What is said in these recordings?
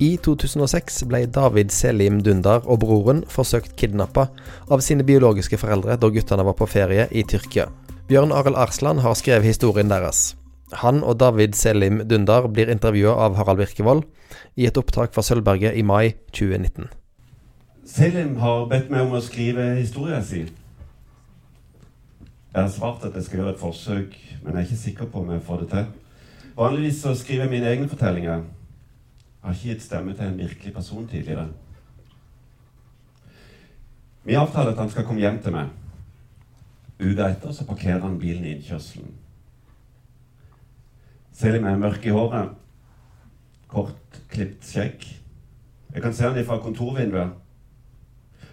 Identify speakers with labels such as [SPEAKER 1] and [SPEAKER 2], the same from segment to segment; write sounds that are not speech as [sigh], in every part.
[SPEAKER 1] I 2006 ble David Selim Dundar og broren forsøkt kidnappa av sine biologiske foreldre da guttene var på ferie i Tyrkia. Bjørn Arild Arsland har skrevet historien deres. Han og David Selim Dundar blir intervjua av Harald Virkevold i et opptak fra Sølvberget i mai 2019.
[SPEAKER 2] Selim har bedt meg om å skrive historien sin. Jeg har svart at jeg skal gjøre et forsøk, men jeg er ikke sikker på om jeg får det til. Vanligvis så skriver jeg mine egne fortellinger. Har ikke gitt stemme til en virkelig person tidligere. Vi avtaler at han skal komme hjem til meg. Uka etter så parkerer han bilen i innkjørselen. Selim er mørk i håret. Kort, klipt skjegg. Jeg kan se han ifra kontorvinduet.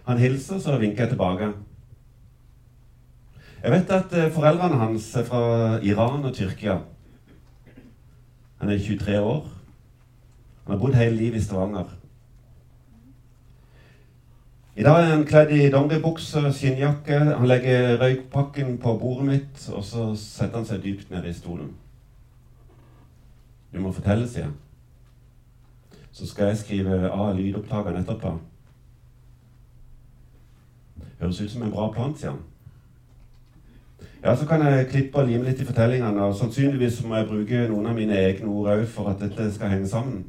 [SPEAKER 2] Han hilser, så vinker jeg tilbake. Jeg vet at eh, foreldrene hans er fra Iran og Tyrkia. Han er 23 år. Han har bodd hele livet i Stavanger. I dag er han kledd i dongeribukse skinnjakke. Han legger røykpakken på bordet mitt, og så setter han seg dypt ned i stolen. Du må fortelle, sier jeg. Så skal jeg skrive av lydopptakene etterpå. Høres ut som en bra plan, sier han. Ja, så kan jeg klippe og lime litt i fortellingene, og sannsynligvis må jeg bruke noen av mine egne ord òg for at dette skal henge sammen.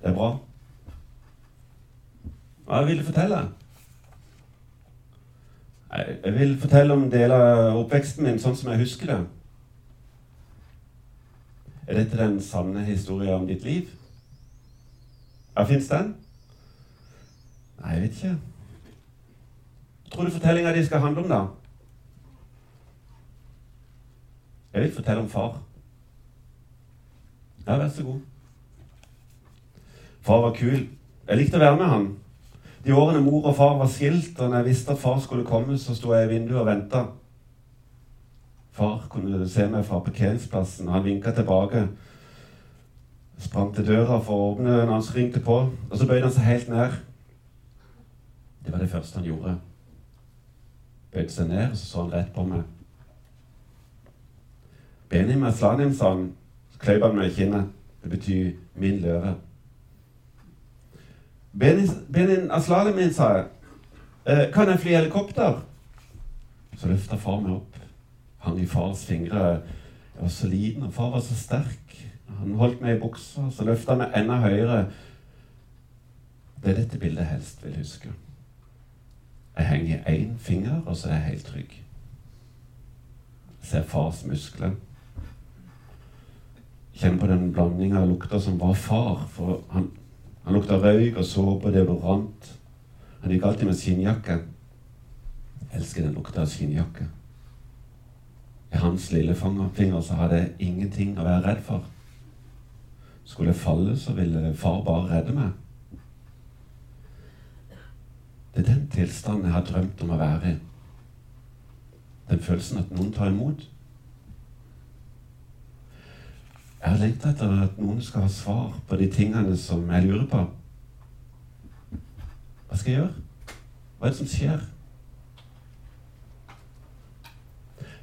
[SPEAKER 2] Det er bra. Hva vil du fortelle? Jeg vil fortelle om deler av oppveksten min sånn som jeg husker det. Er dette den sanne historien om ditt liv? Ja, fins den? Nei, jeg vet ikke. Hva tror du fortellinga di skal handle om, da? Jeg vil fortelle om far. Ja, vær så god. Far var kul. Jeg likte å være med han. De årene mor og far var skilt, og når jeg visste at far skulle komme, så sto jeg i vinduet og venta. Far kunne se meg fra parkeringsplassen, han vinka tilbake. Jeg sprang til døra for å åpne når han ringte på, og så bøyde han seg helt ned. Det var det første han gjorde. Bøyde seg ned, og så så han rett på meg. Benim Aslanim, sa han. Så kløyv han meg i kinnet. Det betyr 'min løve'. Benin Aslali min, sa. Eh, kan jeg fly helikopter? Så løfta far meg opp. Hang i fars fingre. Jeg var så liten, og far var så sterk. Han holdt meg i buksa, så løfta han meg enda høyere. Det er dette bildet jeg helst vil huske. Jeg henger én finger, og så er jeg helt trygg. Jeg ser fars muskler. Kjenner på den blandinga av lukter som var far. For han han lukta røyk og såpe og deodorant. Han gikk alltid med skinnjakke. Jeg elsker den lukta av skinnjakke. I hans lille fangerfinger så hadde jeg ingenting å være redd for. Skulle jeg falle, så ville far bare redde meg. Det er den tilstanden jeg har drømt om å være i. Den følelsen at noen tar imot. Jeg har lengta etter at noen skal ha svar på de tingene som jeg lurer på. Hva skal jeg gjøre? Hva er det som skjer?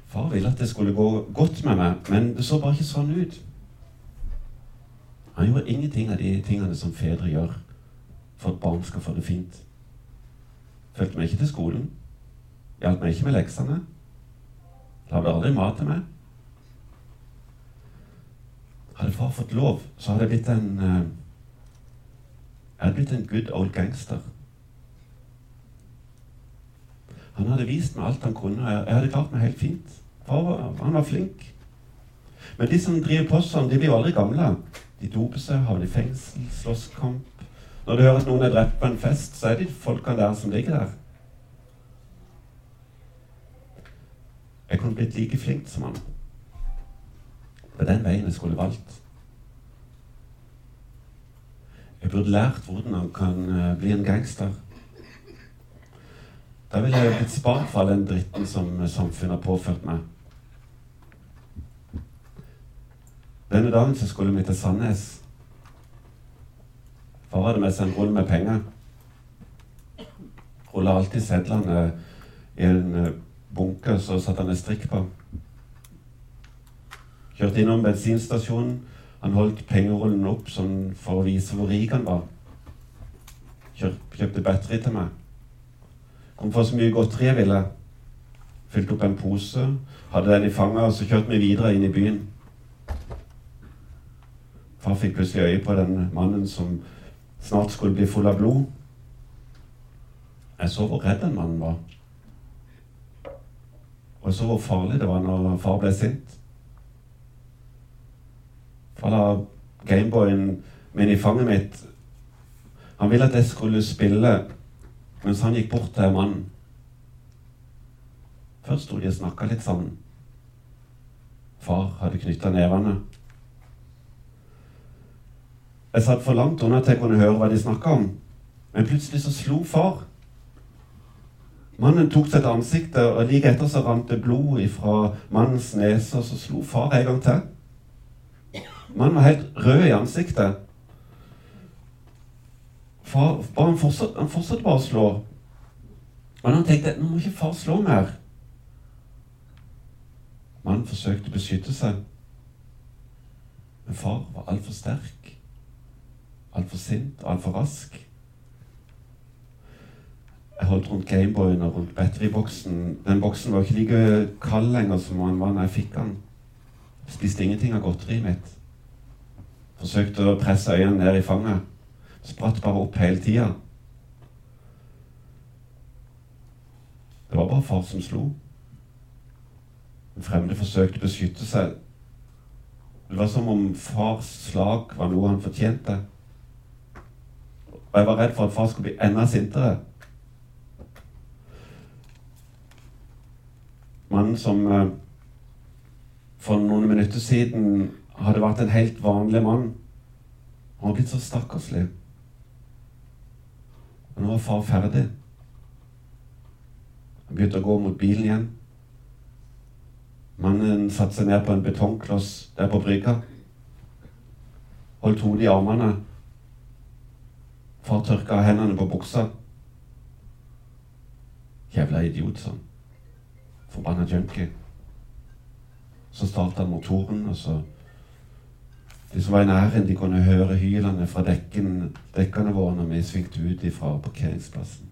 [SPEAKER 2] Far ville at det skulle gå godt med meg, men det så bare ikke sånn ut. Han gjorde ingenting av de tingene som fedre gjør for at barn skal få det fint. Fulgte meg ikke til skolen. Hjalp meg ikke med leksene. Lagde aldri mat til meg. Hadde far fått lov, så hadde jeg blitt en uh, Jeg hadde blitt en good old gangster. Han hadde vist meg alt han kunne. Jeg hadde klart meg helt fint. Far han var flink. Men de som driver på sånn, de blir jo aldri gamle. De doper seg, havner i fengsel, slåsskamp. Når du hører at noen er drept på en fest, så er det folkene der som ligger der. Jeg kunne blitt like flink som han. Det er den veien jeg skulle valgt. Jeg burde lært hvordan han kan uh, bli en gangster. Da ville jeg blitt spart for all den dritten som samfunnet har påført meg. Denne dagen så skulle vi til Sandnes. Far hadde med seg en rull med penger. Rulla alltid sedlene i en eh, bunke, så satte han en strikk på. Kjørte innom bensinstasjonen. Han holdt pengerullen opp sånn for å vise hvor rik han var. Kjøp, kjøpte batteri til meg. Kom for så mye godteri jeg ville. Fylte opp en pose, hadde den i fanget, og så kjørte vi videre inn i byen. Far fikk plutselig øye på den mannen som snart skulle bli full av blod. Jeg så hvor redd den mannen var. Og jeg så hvor farlig det var når far ble sint. Far la Gameboyen min i fanget mitt. Han ville at jeg skulle spille mens han gikk bort til mannen. Først sto de og snakka litt sammen. Far hadde knytta nevene. Jeg satt for langt unna til jeg kunne høre hva de snakka om. Men plutselig så slo far. Mannen tok seg til ansiktet, og like etter så rant det blod ifra mannens nese, og så slo far en gang til. Mannen var helt rød i ansiktet. Far, han, fortsatte, han bare å slå. Og han tenkte nå må ikke far slå mer. Mannen forsøkte å beskytte seg. Men far var altfor sterk, altfor sint og altfor rask. Jeg holdt rundt Gameboyen og rundt batteriboksen. Den boksen var ikke like kald lenger som den var når jeg fikk den. Spiste ingenting av godteriet mitt. Forsøkte å presse øynene ned i fanget. Spratt bare opp hele tida. Det var bare far som slo. Den fremmede forsøkte å beskytte seg. Det var som om fars slag var noe han fortjente. Og jeg var redd for at far skulle bli enda sintere. Mannen som eh, for noen minutter siden hadde vært en helt vanlig mann, han var blitt så stakkarslig. Og nå var far ferdig. Han begynte å gå mot bilen igjen. Mannen satte seg ned på en betongkloss der på brygga. Holdt hodet i armene. Far tørka hendene på buksa. Jævla idiot, sånn. Forbanna junkie. Så starta han motoren, og så De som var i nærheten, de kunne høre hylene fra dekken, dekkene våre når vi svingte ut fra parkeringsplassen.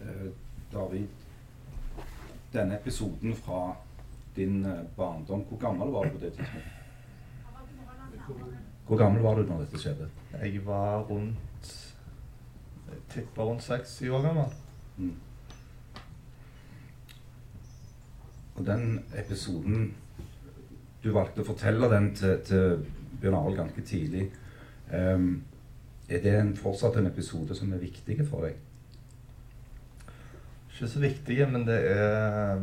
[SPEAKER 3] Eh, David, denne episoden fra din eh, barndom, hvor gammel var du på det tidspunktet? Hvor gammel var du når dette skjedde?
[SPEAKER 4] Jeg var rundt Jeg tippa rundt seks-syv år gammel.
[SPEAKER 3] Mm. Og den episoden Du valgte å fortelle den til, til Bjørn Arild ganske tidlig. Um, er det en, fortsatt en episode som er viktig for deg?
[SPEAKER 4] Ikke så viktig, men det er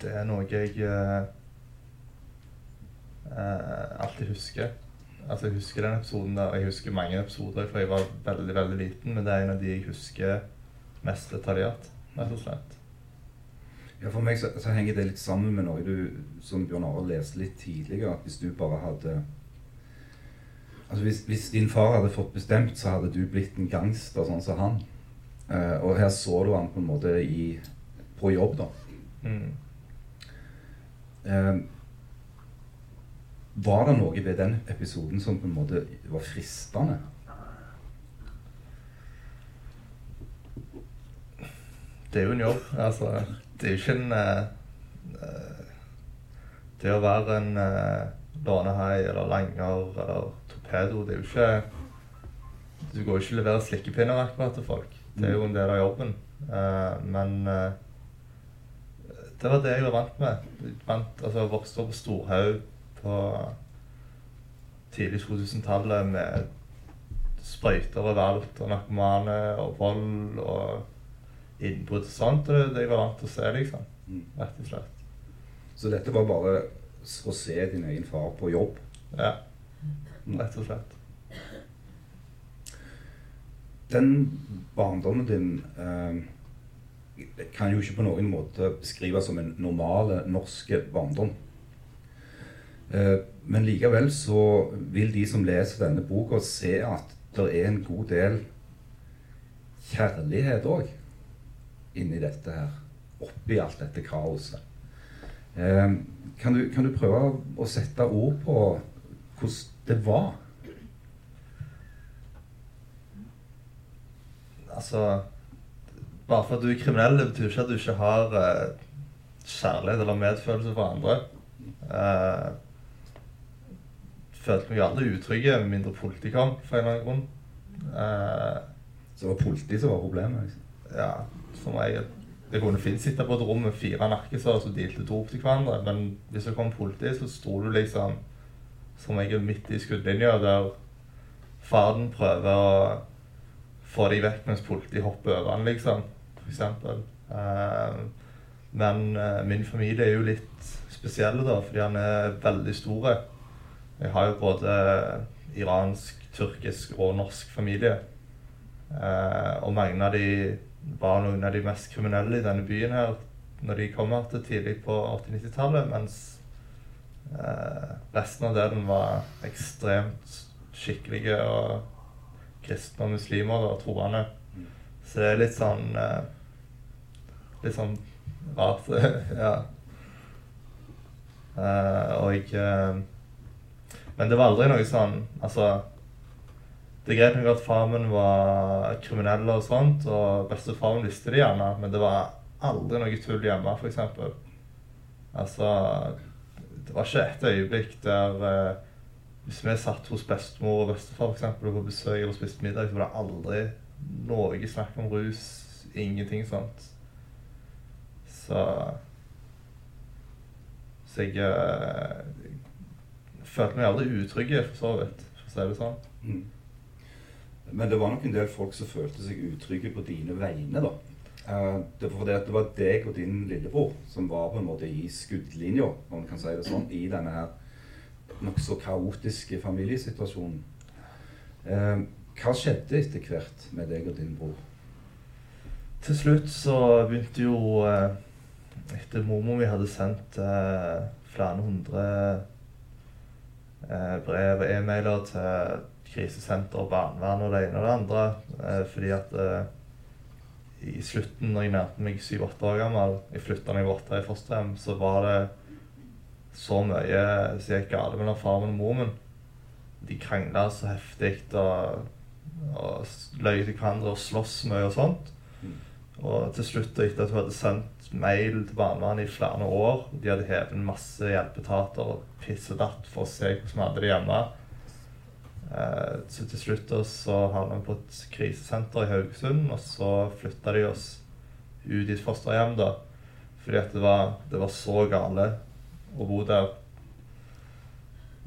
[SPEAKER 4] Det er noe jeg eh, alltid husker. Altså Jeg husker den episoden og jeg husker mange episoder fra jeg var veldig veldig liten, men det er en av de jeg husker mest detaljert, rett og slett.
[SPEAKER 3] Ja, For meg så, så henger det litt sammen med noe du, som Bjørn Arild leste litt tidligere. At hvis du bare hadde Altså hvis, hvis din far hadde fått bestemt, så hadde du blitt en gangster sånn som han. Eh, og her så du han på en måte i, på jobb, da.
[SPEAKER 4] Mm.
[SPEAKER 3] Eh, var det noe ved den episoden som på en måte var fristende?
[SPEAKER 4] Det er jo en jobb. Altså, det er jo ikke en eh, eh, Det å være en uh, lånehai eller langer eller torpedo, det er jo ikke Du går jo ikke og leverer slikkepinner akkurat til folk. Det er jo en del av jobben. Uh, men uh, det var det jeg var vant med. Vant, altså, jeg vokste opp på Storhaug på tidlig 2000-tallet med sprøyter overalt og narkomane og vold og innbrudd og sånt. Og det det jeg var vant til å se, liksom.
[SPEAKER 3] Mm.
[SPEAKER 4] Rett og slett.
[SPEAKER 3] Så dette var bare å se din egen far på jobb?
[SPEAKER 4] Ja. Rett og slett.
[SPEAKER 3] Den barndommen din eh, kan jo ikke på noen måte beskrives som en normal norsk barndom. Eh, men likevel så vil de som leser denne boka, se at det er en god del kjærlighet òg. Inni dette her. Oppi alt dette kaoset. Eh, kan, du, kan du prøve å sette ord på hvordan det var?
[SPEAKER 4] Altså Bare for at du er kriminell, det betyr ikke at du ikke har eh, kjærlighet eller medfølelse for andre. Eh, følte meg aldri utrygge med mindre politikamp, kom, for en eller annen grunn. Eh,
[SPEAKER 3] Så det var politi som var problemet? Liksom.
[SPEAKER 4] Ja, for meg Det kunne fint sitte på et rom med fire narkiser som dealte dop til hverandre, men hvis det kom politi, så sto du liksom som jeg er midt i skuddlinja, der faren prøver å få de vekk mens politiet hopper over han, liksom. For eksempel. Eh, men eh, min familie er jo litt spesiell, da, fordi han er veldig stor. Jeg har jo både iransk, tyrkisk og norsk familie. Eh, og mange av de var noen av de mest kriminelle i denne byen her når de kom her til tidlig på 80-90-tallet, mens eh, resten av delen var ekstremt skikkelige og kristne og muslimer og troende. Så det er litt sånn eh, Litt sånn rart, [laughs] ja. Eh, og eh, Men det var aldri noe sånn Altså det er greit nok at far min var kriminell og sånt, og bestefaren visste det gjerne, men det var aldri noe tull hjemme, f.eks. Altså Det var ikke et øyeblikk der eh, Hvis vi satt hos bestemor og bestefar for eksempel, og på besøk eller spiste middag, så var det aldri noe snakk om rus. Ingenting sånt. Så Så jeg, eh, følte meg aldri utrygg, for så vidt, for å si det sånn.
[SPEAKER 3] Mm. Men det var nok en del folk som følte seg utrygge på dine vegne, da. Eh, det var fordi at det var deg og din lillebror som var på en måte i skuddlinja, om man kan si det sånn, i denne her nokså kaotiske familiesituasjonen. Eh, hva skjedde etter hvert med deg og din bror?
[SPEAKER 4] Til slutt så begynte jo eh, Etter mormor mi hadde sendt flere hundre brev og e-mailer til krisesenter, barnevern og det ene og det andre, eh, fordi at eh, i slutten, når jeg nærmet meg syv-åtte år gammel, jeg flytta da jeg var åtte i fosterhjem, så var det så mye som gikk galt mellom far min og mor min. De krangla så heftig og, og løy til hverandre og sloss mye og sånt. Og til slutt, etter at hun hadde sendt mail til barnevernet i flere år De hadde hevet masse hjelpeetater og pissedatt for å se hvordan vi hadde det hjemme. Eh, så til slutt så havna vi på et krisesenter i Haugesund, og så flytta de oss ut i et fosterhjem, da. Fordi at det var, det var så gale å bo der.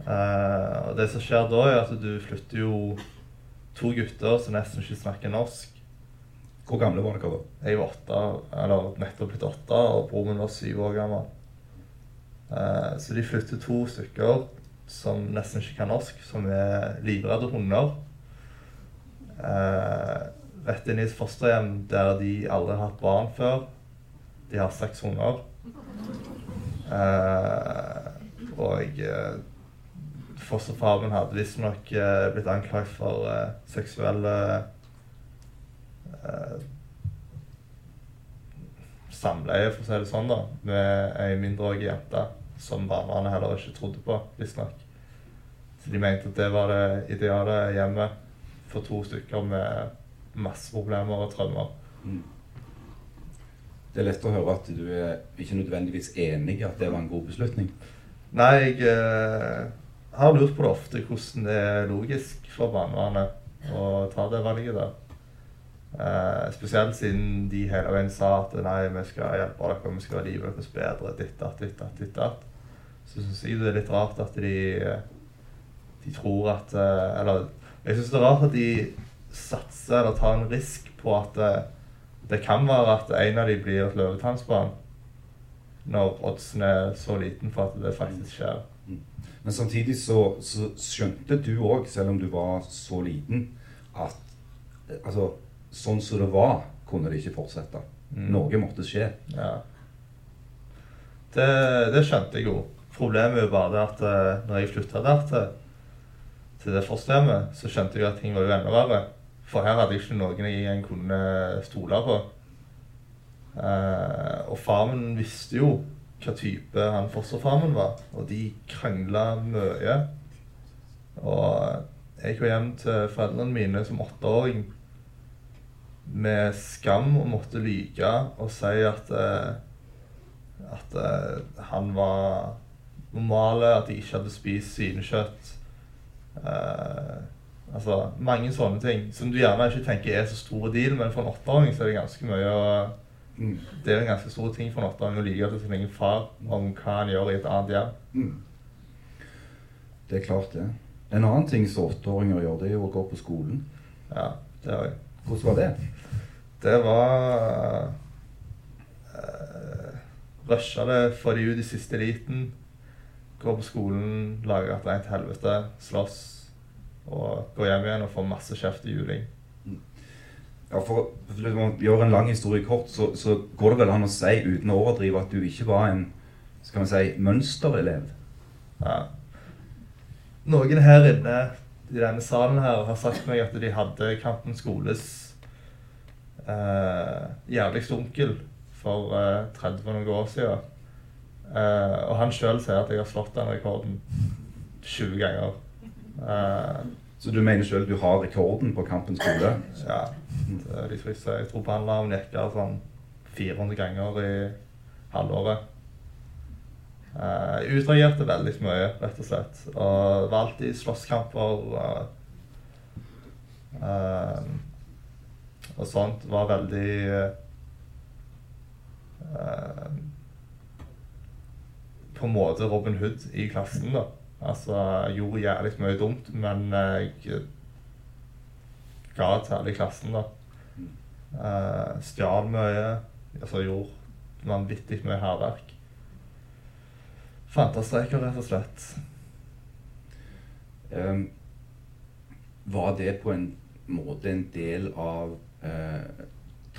[SPEAKER 4] Eh, og det som skjer da, er at du flytter jo to gutter som nesten ikke snakker norsk.
[SPEAKER 3] Hvor gamle var dere da?
[SPEAKER 4] Jeg var åtte, eller nettopp blitt åtte, og broren min var syv år gammel. Eh, så de flytter to stykker som nesten ikke kan norsk, som er livredde hunder. Eh, rett inn i et fosterhjem der de aldri har hatt barn før. De har seks hunder. Eh, og eh, fosterfaren hadde visstnok eh, blitt anklaget for eh, seksuelle eh, samleie, for å si det sånn, da, med ei mindreårig jente som barnevernet heller ikke trodde på, visstnok. Så de mente at det var det ideale hjemmet for to stykker med masse problemer og traumer.
[SPEAKER 3] Mm. Det er lett å høre at du er ikke nødvendigvis enig i at det var en god beslutning.
[SPEAKER 4] Nei, jeg eh, har lurt på det ofte, hvordan det er logisk for barnevernet å ta det valget der. Eh, spesielt siden de hele veien sa at nei, vi skal hjelpe dere, vi skal gjøre livet deres bedre, ditt, ditt, ditt, datt. Så syns jeg det er litt rart at de, de tror at eh, Eller jeg syns det er rart at de satser eller tar en risk på at eh, det kan være at en av de blir et løvetannsbarn. Når oddsen er så liten for at det faktisk skjer.
[SPEAKER 3] Men samtidig så, så skjønte du òg, selv om du var så liten, at eh, altså, sånn som det var, kunne det ikke fortsette.
[SPEAKER 4] Mm.
[SPEAKER 3] Noe måtte skje.
[SPEAKER 4] Ja. Det, det skjønte jeg jo. Problemet er jo bare det at når jeg slutta der til, til det fosterhjemmet, så skjønte jeg at ting var jo enda verre. For her hadde jeg ikke noen jeg igjen kunne stole på. Uh, og farmen visste jo hva type han fosterfarmen var, og de krangla mye. Og jeg kom hjem til foreldrene mine som åtteåring med skam og måtte lyge og si at, eh, at eh, han var normale, at de ikke hadde spist svinekjøtt. Eh, altså mange sånne ting som du gjerne ikke tenker er så stor deal, men for en åtteåring så er det ganske mye å
[SPEAKER 3] Mm.
[SPEAKER 4] Det er en ganske stor ting for en åtteåring å like til sin egen far om hva han gjør i et annet hjem.
[SPEAKER 3] Mm. Det er klart, det. En annen ting som åtteåringer gjør, det er jo å gå på skolen.
[SPEAKER 4] Ja, det har jeg.
[SPEAKER 3] Hvordan var det?
[SPEAKER 4] Det var uh, Rusha det, for de ut i siste eliten. Gå på skolen, lage et rent helvete, slåss. Og går hjem igjen og får masse kjeft i juling.
[SPEAKER 3] Ja, for, for å gjøre en lang historie kort, så, så, går det vel an å si uten å overdrive at du ikke var en skal vi si, mønsterelev.
[SPEAKER 4] Ja. Noen her inne i denne salen her har sagt meg at de hadde Kampen skoles eh, jævligste onkel for eh, 30 noen år siden. Eh, og han sjøl sier at jeg har slått den rekorden 20 ganger. Uh,
[SPEAKER 3] Så du mener sjøl du har rekorden på Kampens skole?
[SPEAKER 4] ja. De er trist. Jeg tror brannlarmen gikk av sånn 400 ganger i halvåret. Uh, jeg utreagerte veldig mye, rett og slett. Og var alltid slåsskamper. Og, uh, og sånt. Var veldig uh, På en måte Robin Hood i klassen, da. Altså, jeg gjorde jævlig mye dumt, men jeg ga til alle i klassen, da. Uh, Stjal mye. Altså gjorde vanvittig mye hærverk. Fantastreker, rett og slett.
[SPEAKER 3] Um, var det på en måte en del av uh,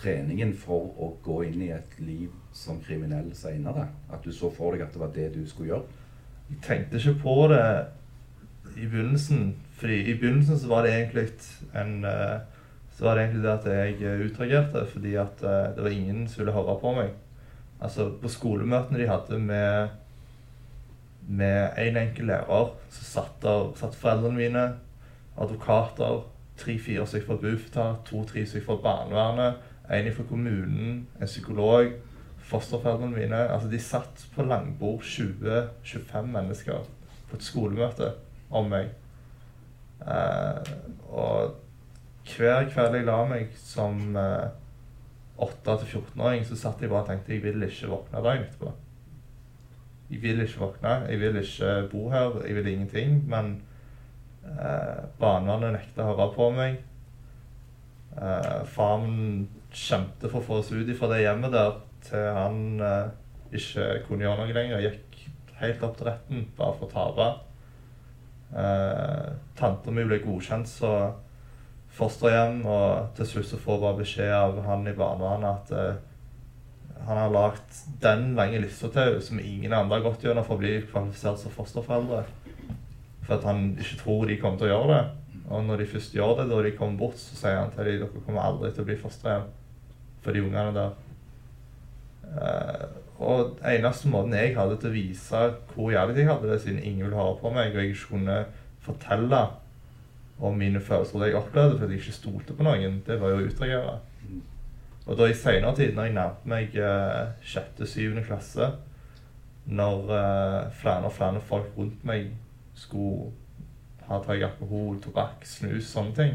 [SPEAKER 3] treningen for å gå inn i et liv som kriminell seinere? At du så for deg at det var det du skulle gjøre?
[SPEAKER 4] Jeg tenkte ikke på det i begynnelsen. fordi i begynnelsen så var det egentlig en uh, så var det egentlig det at jeg utreagerte fordi at uh, det var ingen som ville høre på meg. Altså På skolemøtene de hadde med med en enkel lærer, så satt, der, satt foreldrene mine, advokater, tre-fire stykker fra Bufetat, to-tre stykker fra barnevernet, en fra kommunen, en psykolog, fosterforeldrene mine. Altså De satt på langbord, 20-25 mennesker, på et skolemøte om meg. Eh, og hver kveld jeg la meg som eh, 8-14-åring, så satt jeg bare og tenkte jeg vil ikke våkne dagen etterpå. Jeg vil ikke våkne, jeg vil ikke bo her, jeg vil ingenting. Men eh, barnevernet nekta å høre på meg. Eh, Faren kjempet for å få oss ut fra det hjemmet der til han eh, ikke kunne gjøre noe lenger. Gikk helt opp til retten bare for å tape. Eh, Tanta mi ble godkjent som fosterhjem, og til slutt så får bare beskjed av han i barnevernet at eh, han har lagd den lange lista til som ingen andre har gått gjennom for å bli kvalifisert som fosterforeldre. For at han ikke tror de kommer til å gjøre det. Og når de først gjør det, da de kommer bort, så sier han til dem dere kommer aldri til å bli fosterhjem for de ungene der. Uh, og eneste måten jeg hadde til å vise hvor jævlig jeg hadde det, siden ingen ville høre på meg, og jeg ikke kunne fortelle om mine følelser det jeg opplevde fordi jeg ikke stolte på noen, det var jo å utreagere. Og da i seinere tid, når jeg nærmet meg sjette, sjette-syvende klasse, når uh, flere og flere folk rundt meg skulle ha drukket alkohol, tobakk, snus, sånne ting,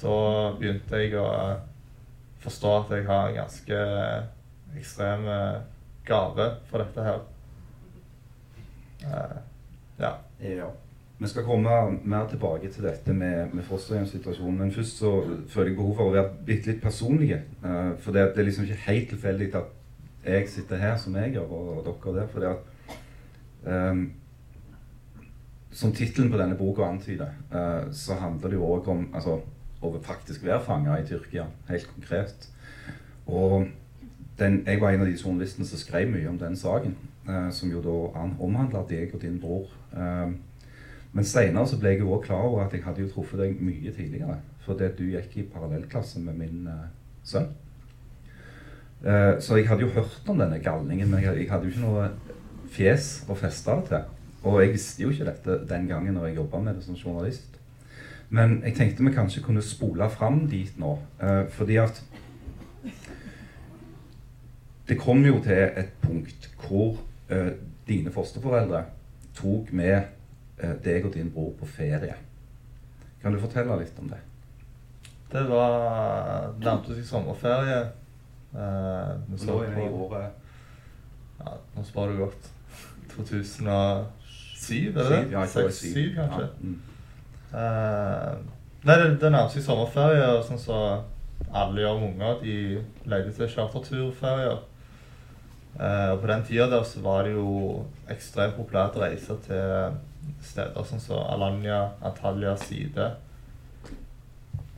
[SPEAKER 4] da begynte jeg å eh, forstå at jeg har en ganske ekstrem gave for dette her. Uh, ja.
[SPEAKER 3] ja. Vi skal komme mer tilbake til dette med, med fosterhjemssituasjonen. Men først så føler jeg behov for å være bitte litt personlig. Uh, for det, det, er liksom ikke helt tilfeldig at jeg sitter her som jeg gjør, og dere der. For det at um, Som tittelen på denne boka antyder, uh, så handler det jo òg om altså, å faktisk være fanga i Tyrkia, helt konkret. Og den, jeg var en av de journalistene som skrev mye om den saken, eh, som jo da omhandla deg og din bror. Eh, men seinere ble jeg jo òg klar over at jeg hadde jo truffet deg mye tidligere. Fordi du gikk i parallellklasse med min eh, sønn. Eh, så jeg hadde jo hørt om denne galningen, men jeg, jeg hadde jo ikke noe fjes å feste det til. Og jeg visste jo ikke dette den gangen når jeg jobba med det som journalist. Men jeg tenkte vi kanskje kunne spole fram dit nå. Eh, fordi at det kom jo til et punkt hvor eh, dine fosterforeldre tok med eh, deg og din bror på ferie. Kan du fortelle litt om det?
[SPEAKER 4] Det var nærmte seg sommerferie. Eh, vi så
[SPEAKER 3] Nå er vi i
[SPEAKER 4] på-
[SPEAKER 3] året
[SPEAKER 4] Ja, nå sparer du godt. [laughs] 2007, er det 2007,
[SPEAKER 3] Ja,
[SPEAKER 4] kanskje.
[SPEAKER 3] Ja, mm.
[SPEAKER 4] Eh, nei, det, det nærmer seg sommerferie, og sånn så alle gjør med unger. De leide til charterturferier. Uh, og på den tida der så var det jo ekstremt populært å reise til steder sånn som Alanya, Antalya, Side.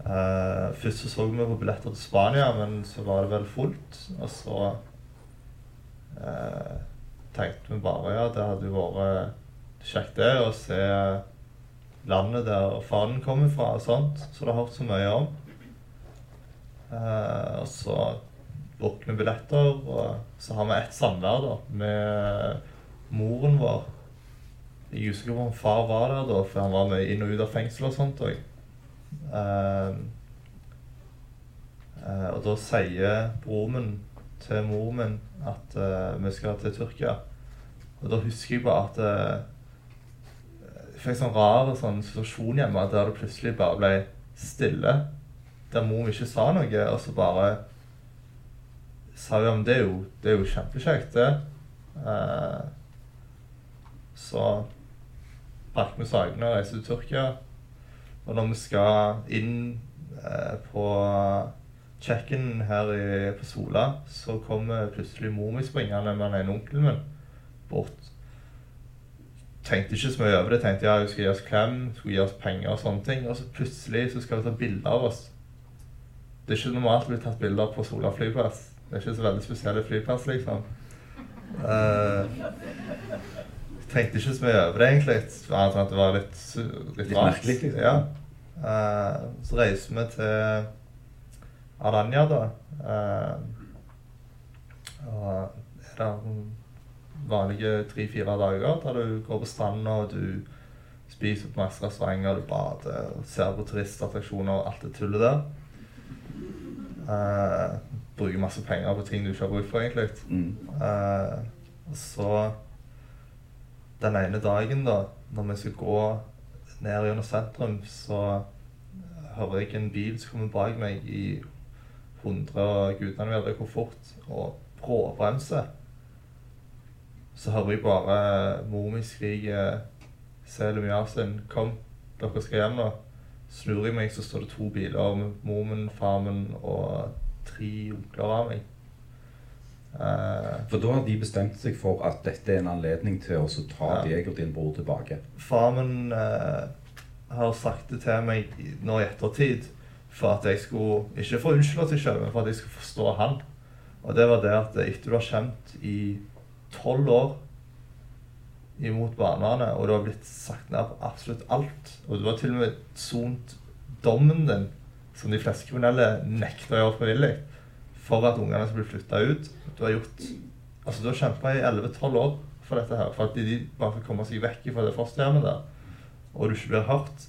[SPEAKER 4] Uh, først så så vi på billetter til Spania, men så var det vel fullt. Og så uh, tenkte vi bare ja, det hadde jo vært kjekt det å se landet der fanen kommer fra og sånt, så det har hørt så mye om. Eh, og så booker vi billetter, og så har vi ett samvær da, med moren vår. Jeg husker ikke om far var der da, for han var med inn og ut av fengsel og sånt òg. Eh, eh, og da sier broren min til moren min at eh, vi skal til Tyrkia. Og da husker jeg bare at eh, fikk sånn rar sånn situasjon hjemme der det plutselig bare ble stille. Der mor ikke sa noe, og så bare sa hun om det er jo, det er jo kjempekjekt, det. Eh, så pakket vi sakene og reiste til Tyrkia. Og når vi skal inn eh, på check-in her i, på Sola, så kommer plutselig mor mi springende med den ene onkelen min bort. Tenkte ikke så mye over det. Tenkte ja, hun skulle gi oss klem, skulle gi oss penger og sånne ting. Og så plutselig så skal hun ta bilde av oss. Det er ikke normalt å bli tatt bilder på Sola flyplass. Det er ikke så veldig spesielle flyplass, liksom. Uh, tenkte ikke så mye over det, egentlig. Annet enn at det var litt, litt,
[SPEAKER 3] Litt merkelig, liksom.
[SPEAKER 4] Ja. Uh, så reiser vi til Aranya, da. Uh, og er der vanlige tre-fire dager der du går på stranda du spiser på masse restauranter, du bader, og ser på turistattraksjoner og alt det tullet der. Uh, bruker masse penger på ting du ikke har bruk for, egentlig.
[SPEAKER 3] Mm.
[SPEAKER 4] Uh, så den ene dagen, da, når vi skal gå ned gjennom sentrum, så hører jeg en bil som kommer bak meg i 100 og gudene vet hvor fort, og bråbremser. Så hører jeg bare mor mi skrike Selim Yasin, kom, dere skal hjem nå. Snur jeg meg, så står det to biler med mor min, far min og tre onkler av meg. Eh,
[SPEAKER 3] For da har de bestemt seg for at dette er en anledning til å ta
[SPEAKER 4] Ja.
[SPEAKER 3] deg og din bror tilbake.
[SPEAKER 4] Far min eh, har sagt det til meg nå i ettertid for at jeg skulle Ikke for å unnskylde seg selv, men for at jeg skulle forstå han. Og det var det at etter du har kjent i tolv år imot barnevernet, og du har blitt sagt ned på absolutt alt, og du har til og med sont dommen din, som de fleste kriminelle nekter å gjøre frivillig, for at ungene skal bli flytta ut Du har gjort Altså, du har kjempa i 11-12 år for dette her, for at de bare får komme seg vekk fra det fosterhjemmet der, og du ikke blir hørt.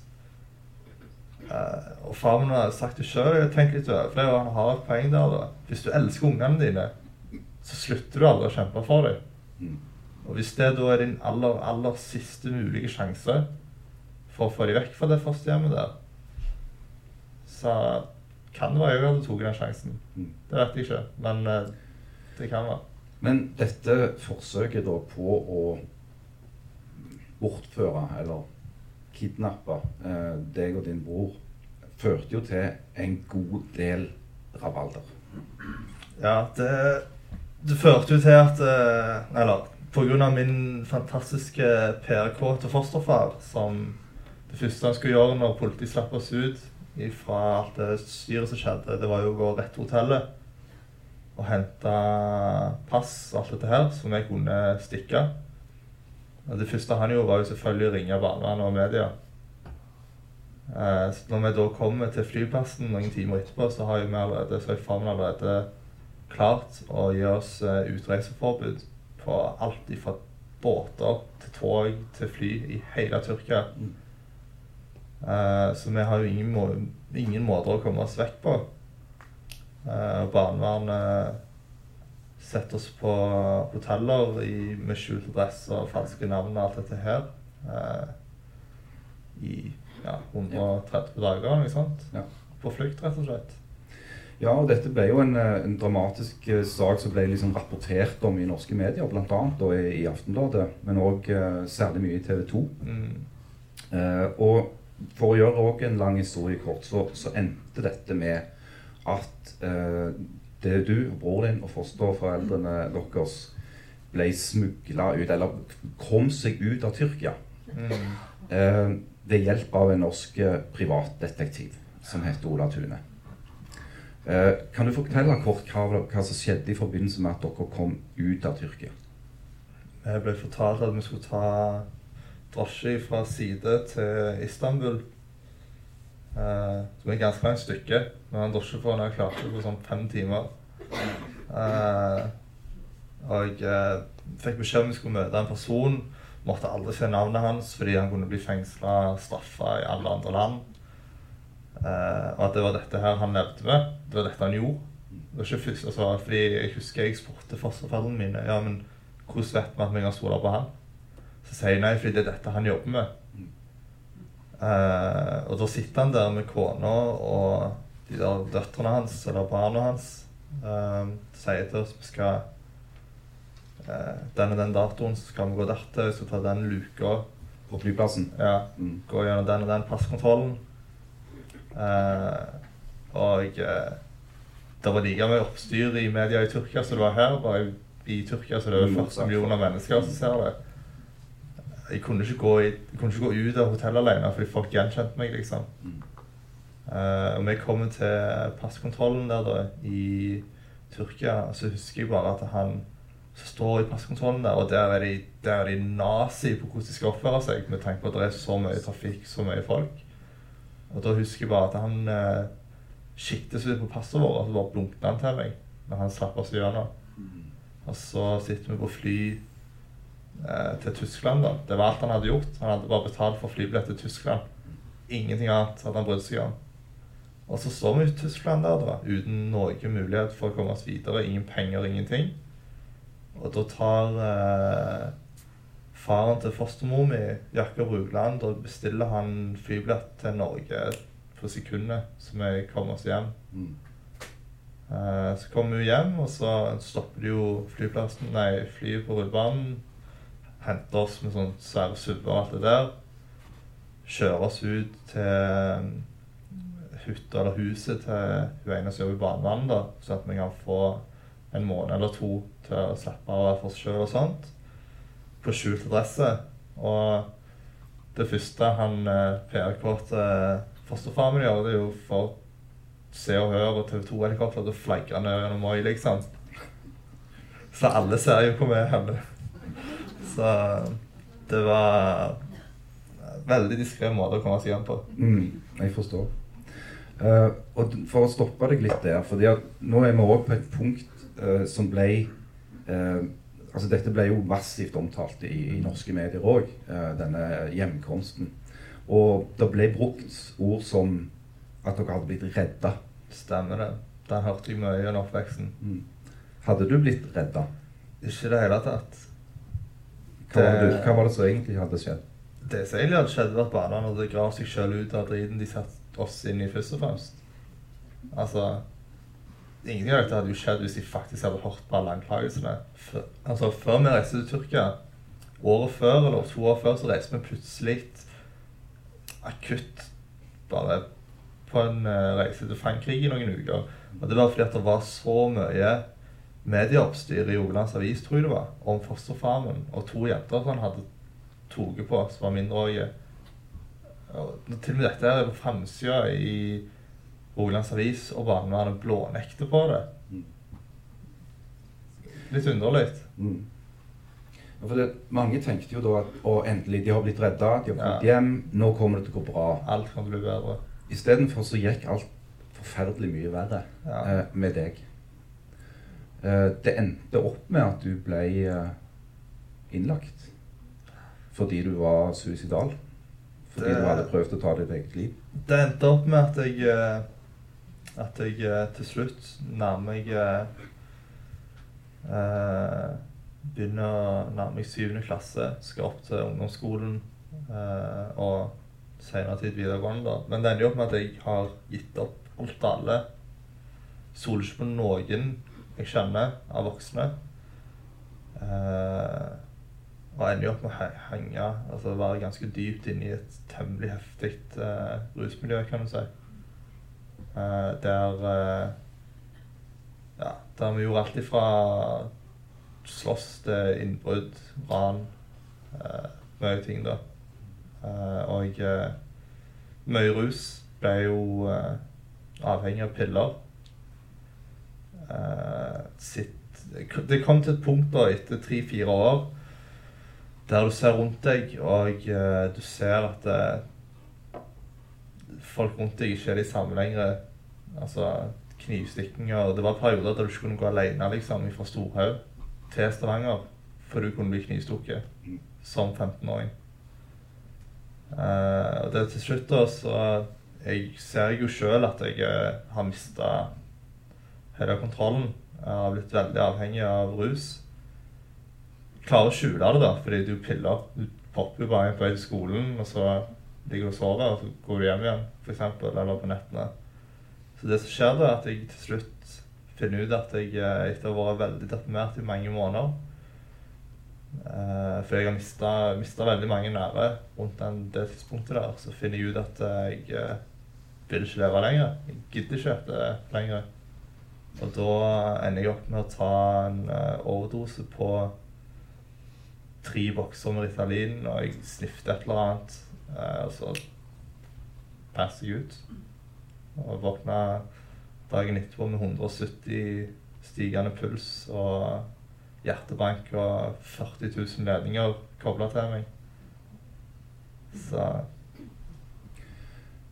[SPEAKER 4] Eh, og far min har sagt det sjøl, tenkt litt over det, og han har et poeng der. da. Hvis du elsker ungene dine, så slutter du aldri å kjempe for dem.
[SPEAKER 3] Mm.
[SPEAKER 4] Og hvis det da er din aller, aller siste mulige sjanse for å få dem vekk fra det fosterhjemmet der, så kan det være jeg hadde tatt den sjansen.
[SPEAKER 3] Mm.
[SPEAKER 4] Det vet jeg ikke, men eh, det kan være.
[SPEAKER 3] Men dette forsøket da på å bortføre eller kidnappe eh, deg og din bror førte jo til en god del rabalder.
[SPEAKER 4] Ja, det, det førte jo til at eh, Eller pga. min fantastiske PR-kåte fosterfar, som det første han skulle gjøre når politiet slapp oss ut fra alt det styret som skjedde, det var jo å gå rett til hotellet og hente pass og alt dette her, så vi kunne stikke. Og det første han gjorde, var jo selvfølgelig å ringe barnevernet og media. Eh, så når vi da kommer til flyplassen noen timer etterpå, så har jo vi allerede, så har jeg allerede klart å gi oss eh, utreiseforbud på alt fra båter til tog til fly i hele Tyrkia.
[SPEAKER 3] Mm.
[SPEAKER 4] Eh, så vi har jo ingen, må ingen måter å komme oss vekk på. Uh, Barnevernet setter oss på hoteller i, med skjult adresse og falske navn og alt dette her. eh, I ja, 130 dager eller noe sånt.
[SPEAKER 3] Ja.
[SPEAKER 4] På flukt, rett og slett.
[SPEAKER 3] Ja, og dette ble jo en, eh, en dramatisk eh, sak som ble liksom rapportert om i norske medier, bl.a. i, i Aftenbladet, men òg eh, særlig mye i TV 2.
[SPEAKER 4] Mm.
[SPEAKER 3] Eh, og for å gjøre også en lang historie kort, så, så endte dette med at eh, det du, bror din og fosterforeldrene deres ble smugla ut, eller kom seg ut av Tyrkia
[SPEAKER 4] Mm.
[SPEAKER 3] eh, ved hjelp av en norsk privatdetektiv som heter Ola Tune. Eh, kan du fortelle kort hva, hva som skjedde i forbindelse med at dere kom ut av Tyrkia?
[SPEAKER 4] Jeg ble fortalt at vi skulle ta drosje fra side til Istanbul. Eh, var er et ganske langt stykke. Vi har en drosje på når jeg klarte det på sånn fem timer. Eh, og jeg fikk beskjed om vi skulle møte en person. Måtte aldri se navnet hans fordi han kunne bli fengsla og straffa i alle andre land. Eh, og at det var dette her han levde med. Det var dette han gjorde. Det var ikke først, altså, fordi Jeg husker jeg spurte fosterforeldrene mine ja, men hvordan vet vi at vi kan stole på han. Så sier jeg nei, fordi det er dette han jobber med. Uh, og da sitter han der med kona og de der døtrene hans, eller barna hans, uh, sier til oss vi skal uh, Den og den datoen så skal vi gå dertil, vi skal ta den luka.
[SPEAKER 3] På flyplassen?
[SPEAKER 4] Ja,
[SPEAKER 3] Mm.
[SPEAKER 4] gå gjennom den og den passkontrollen. Eh, og eh, det var like mye oppstyr i media i Tyrkia som det var her. Bare i, Tyrkia så det er det 40 millioner mennesker som ser det. Jeg kunne ikke gå, i, kunne ikke gå ut av hotellet alene fordi folk gjenkjente meg, liksom.
[SPEAKER 3] Mm.
[SPEAKER 4] Og vi kommer til passkontrollen der da, i Tyrkia, så husker jeg bare at han som står i passkontrollen der, og der er de, der er de nazi på hvordan de skal oppføre seg, med tanke på at det er så mye trafikk, så mye folk. Og da husker jeg bare at han eh, siktet seg på passet vårt, og så bare blunket han til meg Men han slapp oss gjennom. Og så sitter vi på fly eh, til Tyskland. da. Det var alt han hadde gjort. Han hadde bare betalt for flybillett til Tyskland. Ingenting annet hadde han brydd seg om. Og så står vi i Tyskland der da, uten noen mulighet for å komme oss videre. Ingen penger, ingenting. Og da tar eh, faren til fostermor mi, Jakob Rugland, da bestiller han flybillett til Norge på sekundet, så vi kommer oss hjem.
[SPEAKER 3] Mm.
[SPEAKER 4] Uh, så kommer vi hjem, og så stopper de jo flyplassen, nei, flyet på rullebanen. Henter oss med sånn svære subber og alt det der. Kjører oss ut til hytta eller huset til hun ene som jobber i barnevernet, sånn at vi kan få en måned eller to til å slappe av for oss sjøl og sånt. På skjult adresse. Og det første han eh, PR-kåte fosterfaren min gjør, det er jo for Se og Hør og TV 2-helikopter til å flagre ned gjennom Moi, liksom. Så alle ser jo hvor vi er henne. Så det var en veldig diskré måte å komme seg hjem på.
[SPEAKER 3] Mm, jeg forstår. Uh, og for å stoppe deg litt der, at nå er vi òg på et punkt uh, som ble eh, altså Dette ble jo massivt omtalt i, i norske medier òg, denne hjemkomsten. Og det ble brukt ord som at dere hadde blitt redda.
[SPEAKER 4] Stemmer det. Den hørte jeg mye gjennom oppveksten.
[SPEAKER 3] Mm. Hadde du blitt redda?
[SPEAKER 4] Ikke i det hele tatt.
[SPEAKER 3] Hva, var det,
[SPEAKER 4] Det-
[SPEAKER 3] hva var det som egentlig hadde skjedd?
[SPEAKER 4] Det som egentlig hadde skjedd, var at barna hadde gravd seg sjøl ut av driten de satte oss inn i, først og fremst. Altså Ingenting av dette hadde jo skjedd hvis de faktisk hadde hørt på alle anklagelsene. Altså, før vi reiste til Tyrkia, året før eller to år før, så reiste vi plutselig akutt bare på en eh, reise til Frankrike i noen uker. Og det var fordi at det var så mye medieoppstyr i Rogalands Avis, tror jeg det var, om fosterfaren og to jenter som han hadde tatt på, som var mindreårige. Til og med dette er på framsida i Rogalands Avis, og barnevernet blånekter på det.
[SPEAKER 3] Mm.
[SPEAKER 4] Litt underlig.
[SPEAKER 3] Mm. Ja, det, mange tenkte jo da at å, endelig, de har blitt redda, de har kommet
[SPEAKER 4] Ja.
[SPEAKER 3] hjem, nå kommer det til å gå bra.
[SPEAKER 4] Alt kan bli bedre.
[SPEAKER 3] Istedenfor så gikk alt forferdelig mye verre
[SPEAKER 4] Ja.
[SPEAKER 3] eh, med deg. Eh, det endte opp med at du ble eh, innlagt fordi du var suicidal. Fordi
[SPEAKER 4] Det-
[SPEAKER 3] du hadde prøvd å ta ditt eget liv.
[SPEAKER 4] Det endte opp med at jeg eh, At jeg eh, til slutt nærmer meg eh, eh, Begynner å nærme meg syvende klasse. Skal opp til ungdomsskolen eh, og senere tid videregående. da. Men det ender jo opp med at jeg har gitt opp alt og alle. Stoler ikke på noen jeg kjenner av voksne. Eh, og ender jo opp med å henge, altså være ganske dypt inne i et temmelig heftig eh, rusmiljø, kan du si. Eh, der eh, Ja, der vi gjorde alt ifra slåss til innbrudd, ran, eh, mye ting, da. Og mye rus. Ble jo avhengig av piller. Sitt, det kom til et punkt da, etter tre-fire år der du ser rundt deg, og uh, du ser at eh, folk rundt deg ikke er de samme lenger. Altså knivstikkinger. Det var perioder der du ikke kunne gå alene liksom, fra Storhaug til Stavanger for du kunne bli knivstukket som 15-åring. Uh, og det til slutt da, så Jeg ser jo sjøl at jeg eh, har mista hele kontrollen. Jeg har blitt veldig avhengig av rus klarer å skjule det, da, fordi du piller. Du popper jo bare på vei til skolen, og så ligger og sover, og så går du hjem igjen, f.eks., eller på nettene. Så det som skjer, da, er at jeg til slutt finner ut at jeg eh, etter å ha vært veldig deprimert i mange måneder eh, For jeg har mista veldig mange nære rundt den, det tidspunktet der, så finner jeg ut at eh, jeg eh, vil ikke leve lenger. Jeg gidder ikke dette lenger. Og da ender jeg opp med å ta en eh, overdose på tre bokser med Ritalin, og jeg snifter et eller annet. Eh, og så passer jeg ut. Og våkna dagen etterpå med 170 stigende puls og hjertebank og 40 000 ledninger kobla til meg. Så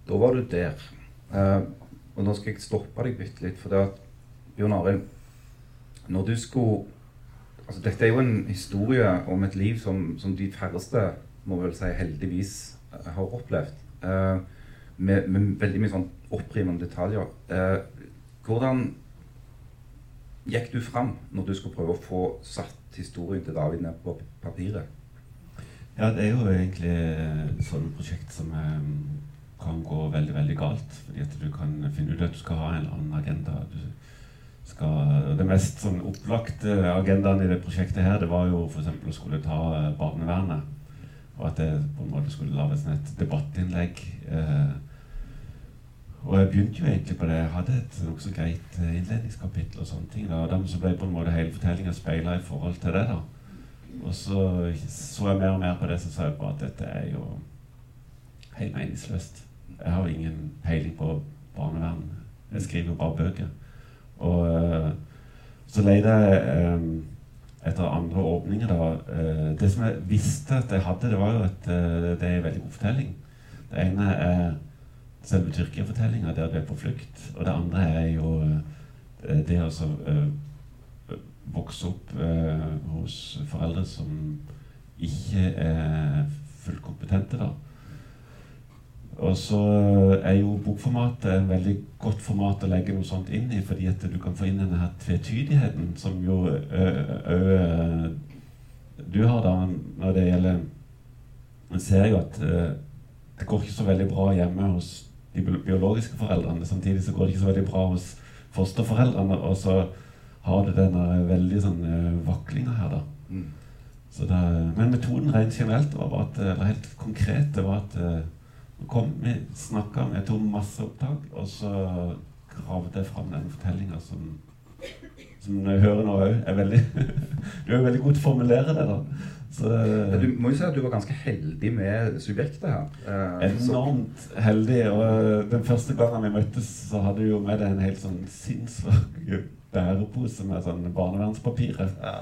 [SPEAKER 3] Da var du der. Uh, og nå skal jeg stoppe deg bitte litt, for det at Bjørn Arild Når du skulle altså Dette er jo en historie om et liv som, som de færreste må vel si heldigvis har opplevd. Eh, med, med veldig mye sånn opprivende detaljer. Eh, hvordan gikk du fram når du skulle prøve å få satt historien til David ned på papiret?
[SPEAKER 2] Ja, det er jo egentlig sånne prosjekt som eh, kan gå veldig, veldig galt. Fordi at du kan finne ut at du skal ha en eller annen agenda. Skal, det mest sånn opplagte agendaen i det prosjektet her, det var jo f.eks. å skulle ta eh, barnevernet. Og at jeg på en måte skulle lages et debattinnlegg. Eh, og jeg begynte jo egentlig på det. Jeg hadde et nokså greit eh, innledningskapittel og sånne ting. Da. Og dermed så ble på en måte hele fortellinga speila i forhold til det. da. Og så så jeg mer og mer på det, så sa jeg bare at dette er jo helt meningsløst. Jeg har jo ingen peiling på barnevern. Jeg skriver jo bare bøker. Og eh, så leide jeg eh, etter andre åpninger, da. Eh, det som jeg visste at jeg hadde, det var jo at eh, det er en veldig god fortelling. Det ene er selve Tyrkia-fortellinga, der du er på flukt. Og det andre er jo eh, det å så, eh, vokse opp hos foreldre som ikke er fullt kompetente, da. Og så er jo bokformatet en veldig godt format å legge noe sånt inn i, fordi at du kan få inn denne her tvetydigheten som jo òg du har da når det gjelder Man ser jo at ø, det går ikke så veldig bra hjemme hos de biologiske foreldrene. Samtidig så går det ikke så veldig bra hos fosterforeldrene. Og så har du denne veldig sånn vaklinga her, da.
[SPEAKER 3] Mm.
[SPEAKER 2] Så det, men metoden rent generelt var bare at, eller helt konkret det var at kom med, snakka, jeg tok masse opptak, og så gravde jeg fram den fortellinga som, som jeg hører nå òg er veldig [laughs] Du er jo veldig god til å formulere det, da. Så,
[SPEAKER 3] Du må jo si at du var ganske heldig med subjektet her. Eh, så-
[SPEAKER 2] enormt heldig. Og den første gangen vi møttes, så hadde du jo med deg en helt sånn sinnssvak bærepose med sånn barnevernspapirer.
[SPEAKER 4] ja,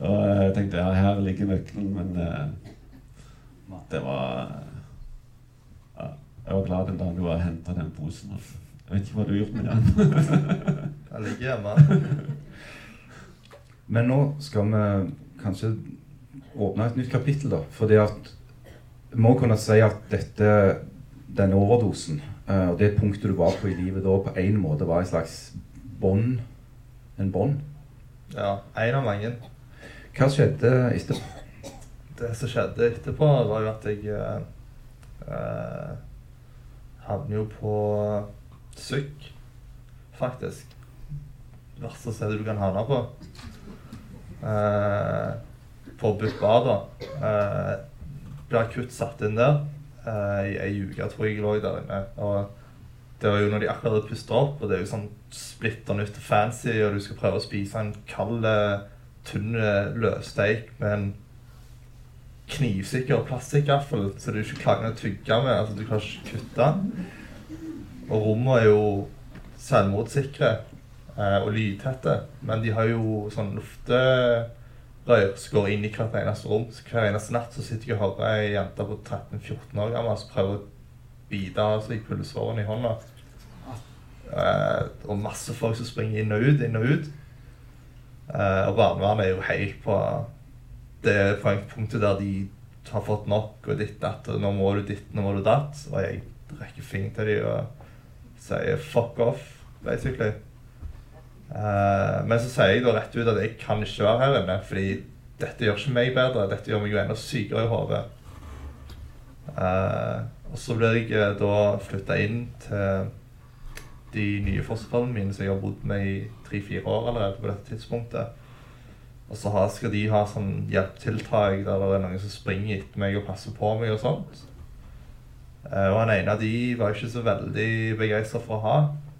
[SPEAKER 2] Og jeg tenkte ja, her ligger nøkkelen, men eh, det var Jeg var glad den dagen du har henta den posen. Altså. Jeg vet ikke hva du har gjort med den. [laughs]
[SPEAKER 4] jeg ligger hjemme. [laughs]
[SPEAKER 3] Men nå skal vi kanskje åpne et nytt kapittel, da. Fordi at vi må kunne si at dette, denne overdosen eh, og det punktet du var på i livet da, på en måte var en slags bånd. En bånd.
[SPEAKER 4] Ja, en av mange.
[SPEAKER 3] Hva skjedde etterpå?
[SPEAKER 4] Det som skjedde etterpå, var jo at jeg eh, havner jo på sykk, faktisk. Verste stedet du kan havne på. Eh, Butt bar, da. Eh, ble akutt satt inn der. Eh, I ei uke tror jeg jeg lå der inne. Og det var jo når de akkurat hadde pustet opp, og det er jo sånn splitter nytt og fancy, og du skal prøve å spise en kald, eh, tynn eh, løssteik med en knivsikker plastikkgaffel, så du ikke klarer å tygge med. altså Du kan ikke kutte. den. Og rommene er jo selvmordssikre eh, og lydtette, men de har jo sånn lufterør som går inn i hvert eneste rom. Så hver eneste natt så sitter jeg og hører ei jente på 13-14 år gammel som prøver å bite av seg pulsåren i hånda. Eh, og masse folk som springer inn og ut, inn og ut. Eh, og barnevernet er jo helt på det poengpunktet der de har fått nok og ditt datt, og nå må du ditt, nå må du datt. Og jeg rekker fingeren til dem og sier 'fuck off', basically. Uh, men så sier jeg da rett ut at jeg kan ikke være her inne, fordi dette gjør ikke meg bedre. Dette gjør meg jo enda sykere i hodet. Uh, og så blir jeg eh, da flytta inn til de nye fosterforeldrene mine som jeg har bodd med i tre-fire år allerede på dette tidspunktet. Og så skal de ha sånn hjelpetiltak der det er noen som springer etter meg og passer på meg og sånt. Eh, og han ene av de var ikke så veldig begeistra for å ha.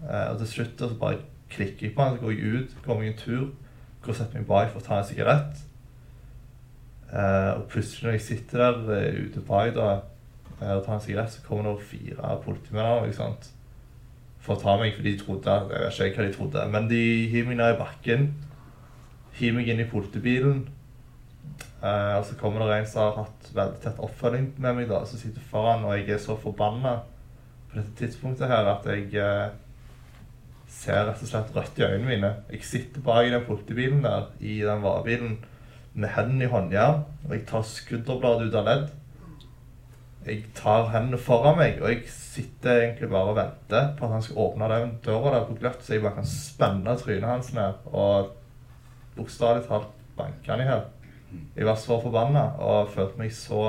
[SPEAKER 4] Eh, og til slutt så bare klikker jeg på han, så går jeg ut, går meg en tur, går og setter meg bak for å ta en sigarett. Eh, og plutselig når jeg sitter der ute bak da, og tar en sigarett, så kommer det fire politimenn ikke sant? for å ta meg, for de trodde Jeg vet ikke hva de trodde, men de hiver meg ned i bakken hiver meg inn i politibilen. Uh, og så kommer det en som har hatt veldig tett oppfølging med meg, da, som sitter foran, og jeg er så forbanna på dette tidspunktet her at jeg uh, ser rett og slett rødt i øynene mine. Jeg sitter bak i den politibilen der, i den varebilen, med hendene i håndjern, og jeg tar skudderbladet ut av ledd. Jeg tar hendene foran meg, og jeg sitter egentlig bare og venter på at han skal åpne den døra der på gløtt, så jeg bare kan spenne trynet hans ned. og bokstavelig talt banka i hjel. Jeg var så forbanna og følte meg så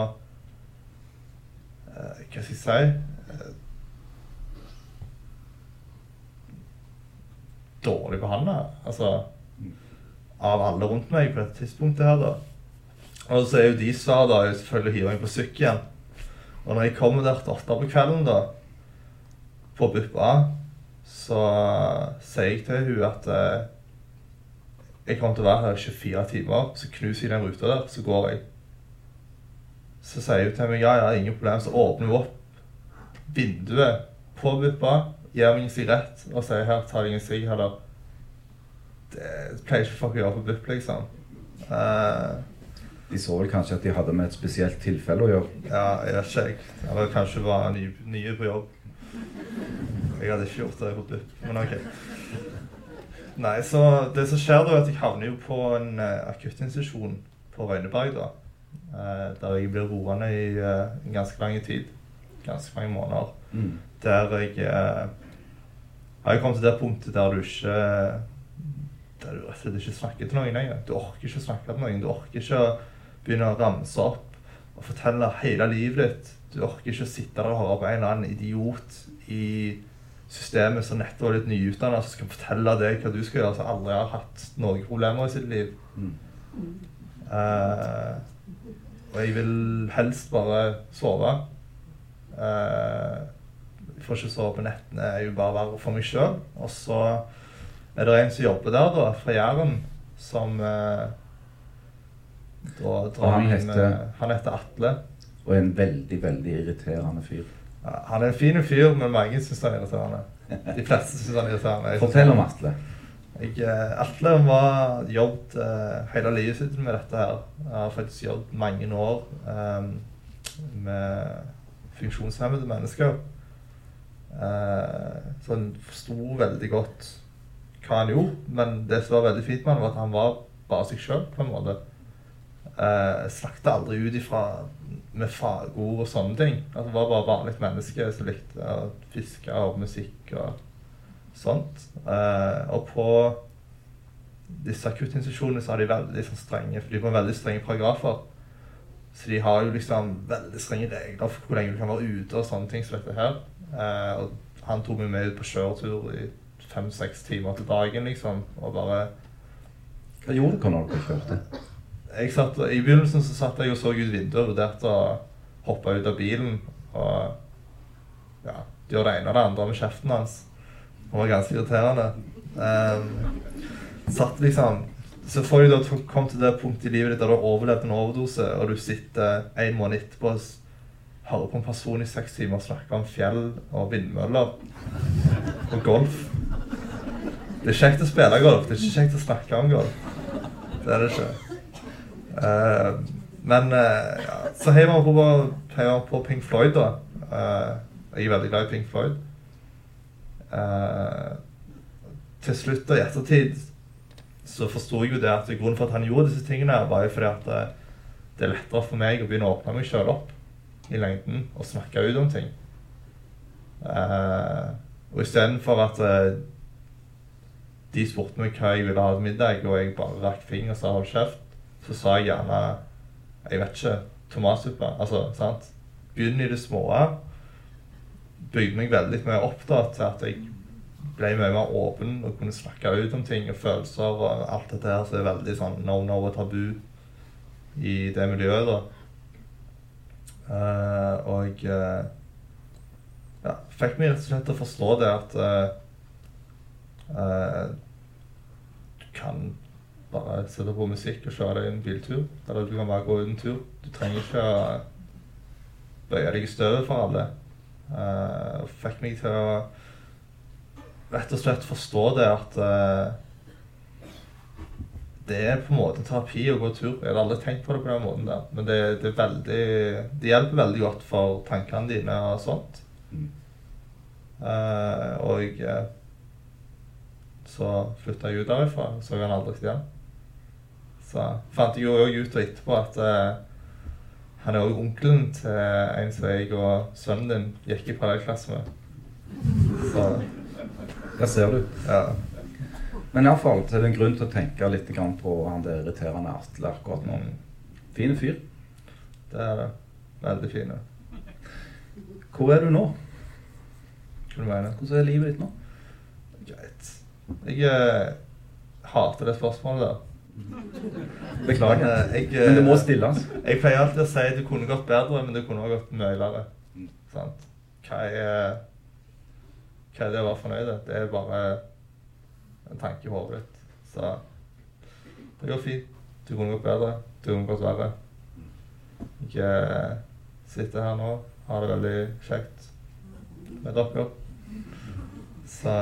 [SPEAKER 4] uh, Hva skal jeg si uh, Dårlig behandla. Altså av alle rundt meg på dette tidspunktet her, da. Og så er jo de svar da selvfølgelig hiver meg på sykkel igjen. Og når jeg kommer der til åtte på kvelden, da, på BUP A, så sier jeg til hun at eh, jeg kommer til å være her i 24 timer, så knuser jeg den ruta der, så går jeg. Så sier hun til meg ja, ja, ingen problem. Så åpner hun opp vinduet på Buppa, gir meg en sigarett og sier her, ta deg en sigg heller. Det pleier ikke folk å gjøre på BUP, liksom. Uh,
[SPEAKER 3] de så vel kanskje at de hadde med et spesielt tilfelle å gjøre?
[SPEAKER 4] Ja, jeg vet ikke, jeg. Eller kanskje var nye, ny på jobb. Jeg hadde ikke gjort det på BUP, men OK. Nei, så det som skjer da, er at jeg havner jo på en uh, akuttinstitusjon på Røyneberg, da. Uh, der jeg blir roende i uh, en ganske lang tid. Ganske mange måneder.
[SPEAKER 3] Mm.
[SPEAKER 4] Der jeg har jeg kommet til det punktet der du ikke Der du rett og slett ikke snakker til noen lenger. Du orker ikke å snakke til noen. Du orker ikke å begynne å ramse opp og fortelle hele livet ditt. Du orker ikke å sitte der og høre på en eller annen idiot i systemet som nettopp er litt nyutdanna, som skal fortelle deg hva du skal gjøre, som aldri har hatt noen problemer i sitt liv.
[SPEAKER 3] Mm.
[SPEAKER 4] Uh, og jeg vil helst bare sove. Uh, jeg får ikke sove på nettene. Jeg vil bare være for meg sjøl. Og så er det en som jobber der, da, fra Jæren, som uh, da drar
[SPEAKER 3] han
[SPEAKER 4] heter,
[SPEAKER 3] heter-
[SPEAKER 4] Han heter Atle.
[SPEAKER 3] Og er en veldig, veldig irriterende fyr.
[SPEAKER 4] Han er en fin fyr, men mange syns han er irriterende. De fleste syns han er irriterende. Jeg
[SPEAKER 3] Fortell om Atle.
[SPEAKER 4] Jeg, eh, Atle har jobbet uh, hele livet sitt med dette her. Han har faktisk jobbet mange år um, med funksjonshemmede mennesker. Uh, så han forsto veldig godt hva han gjorde. Men det som var veldig fint med han var at han var bare seg sjøl, på en måte. Uh, slakta aldri ut ifra med fagord og sånne ting. Det var bare vanlig menneske som likte å fiske og musikk og sånt. Eh, og på disse akuttinstitusjonene så har de veldig sånn, strenge for de har veldig strenge paragrafer. Så de har jo liksom veldig strenge regler for hvor lenge du kan være ute og sånne ting som dette her. Eh, og han tok meg med ut på kjøretur i fem-seks timer til dagen, liksom, og bare
[SPEAKER 3] Hva gjorde dere når dere kjørte?
[SPEAKER 4] Satt, I begynnelsen så satt jeg og så ut vinduet og vurderte å hoppe ut av bilen og ja, gjøre det ene og det andre med kjeften hans. Det var ganske irriterende. Um, satt liksom Så får du da kom til det punktet i livet ditt der du har overlevd en overdose, og du sitter en måned etterpå og hører på en person i seks timer snakke om fjell og vindmøller og golf. Det er kjekt å spille golf, det er ikke kjekt å snakke om golf. Det er det ikke. Eh, men uh, så han på, heiv på Pink Floyd, da. Uh, jeg er veldig glad i Pink Floyd. Til slutt og i ettertid så forsto jeg jo det at grunnen for at han gjorde disse tingene, var jo fordi at det er lettere for meg å begynne å åpne meg sjøl opp i lengden og snakke ut om ting. Uh, og istedenfor at uh, de spurte meg hva jeg ville ha til middag, og jeg bare rakk fingeren og sa hold kjeft, så sa jeg gjerne jeg vet ikke tomatsuppe. Altså, sant? Begynn i det små. Bygde meg veldig mye opp da, til at jeg ble mye mer åpen og kunne snakke ut om ting og følelser og alt dette her som er veldig sånn no-no og tabu i det miljøet, da. Uh, og uh, ja, fikk meg rett og slett til å forstå det at uh, du kan bare sette på musikk og kjøre deg en biltur. Eller du kan bare gå ut en tur. Du trenger ikke å bøye deg i støvet for alle. Uh, fikk meg til å rett og slett forstå det at uh, det er på en måte terapi å gå tur. Jeg hadde aldri tenkt på det på den måten der. Men det, det, veldig, det hjelper veldig godt for tankene dine og sånt. Eh, og uh, så flytta jeg ut derifra. Så han aldri igjen. Så fant jeg jo òg ut etterpå at uh, han er òg onkelen til en som jeg og sønnen din gikk i parallellklasse med. Så
[SPEAKER 3] Der ser du.
[SPEAKER 4] ja.
[SPEAKER 3] Men iallfall er det en grunn til å tenke litt grann på han der irriterende Atle akkurat nå. Fin fyr.
[SPEAKER 4] Det er det. Veldig fine.
[SPEAKER 3] Hvor er du nå?
[SPEAKER 4] Hva du mener
[SPEAKER 3] Hvordan er livet ditt nå?
[SPEAKER 4] Greit. Jeg uh, hater det spørsmålet der. [laughs]
[SPEAKER 3] Beklager.
[SPEAKER 4] Men, eh, jeg, eh,
[SPEAKER 3] Men det må stilles.
[SPEAKER 4] Jeg pleier alltid å si at det kunne gått bedre, men det kunne også gått mye verre. Sant? Hva er, hva er det å være fornøyd? med? Det er bare en tanke i hodet ditt. Så det går fint. Det kunne gått bedre. Det kunne gått verre. Jeg eh, sitter her nå, har det veldig kjekt med dere. Så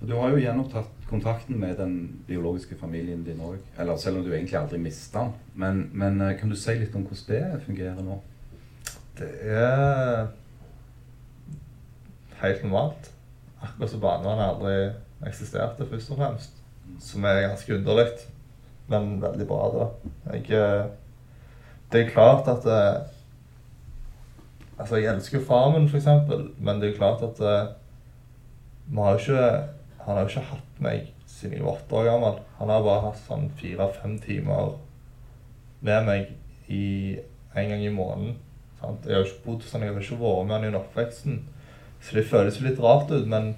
[SPEAKER 3] Du har jo gjenopptatt kontakten med den biologiske familien din òg. Eller selv om du egentlig aldri mista den. Men, men eh, kan du si litt om hvordan det fungerer nå?
[SPEAKER 4] Det er helt normalt. Akkurat som barnevernet aldri eksisterte, først og fremst. Som er ganske underlig, men veldig bra, da. Jeg, eh, det er klart at eh, Altså, jeg elsker jo far min, for eksempel, men det er klart at vi har jo ikke Han har jo ikke hatt meg siden jeg var åtte år gammel. Han har bare hatt sånn fire-fem timer med meg i en gang i måneden. Sant? Jeg har ikke bodd sånn, jeg har ikke vært med han i oppveksten. Så det føles jo litt rart ut, men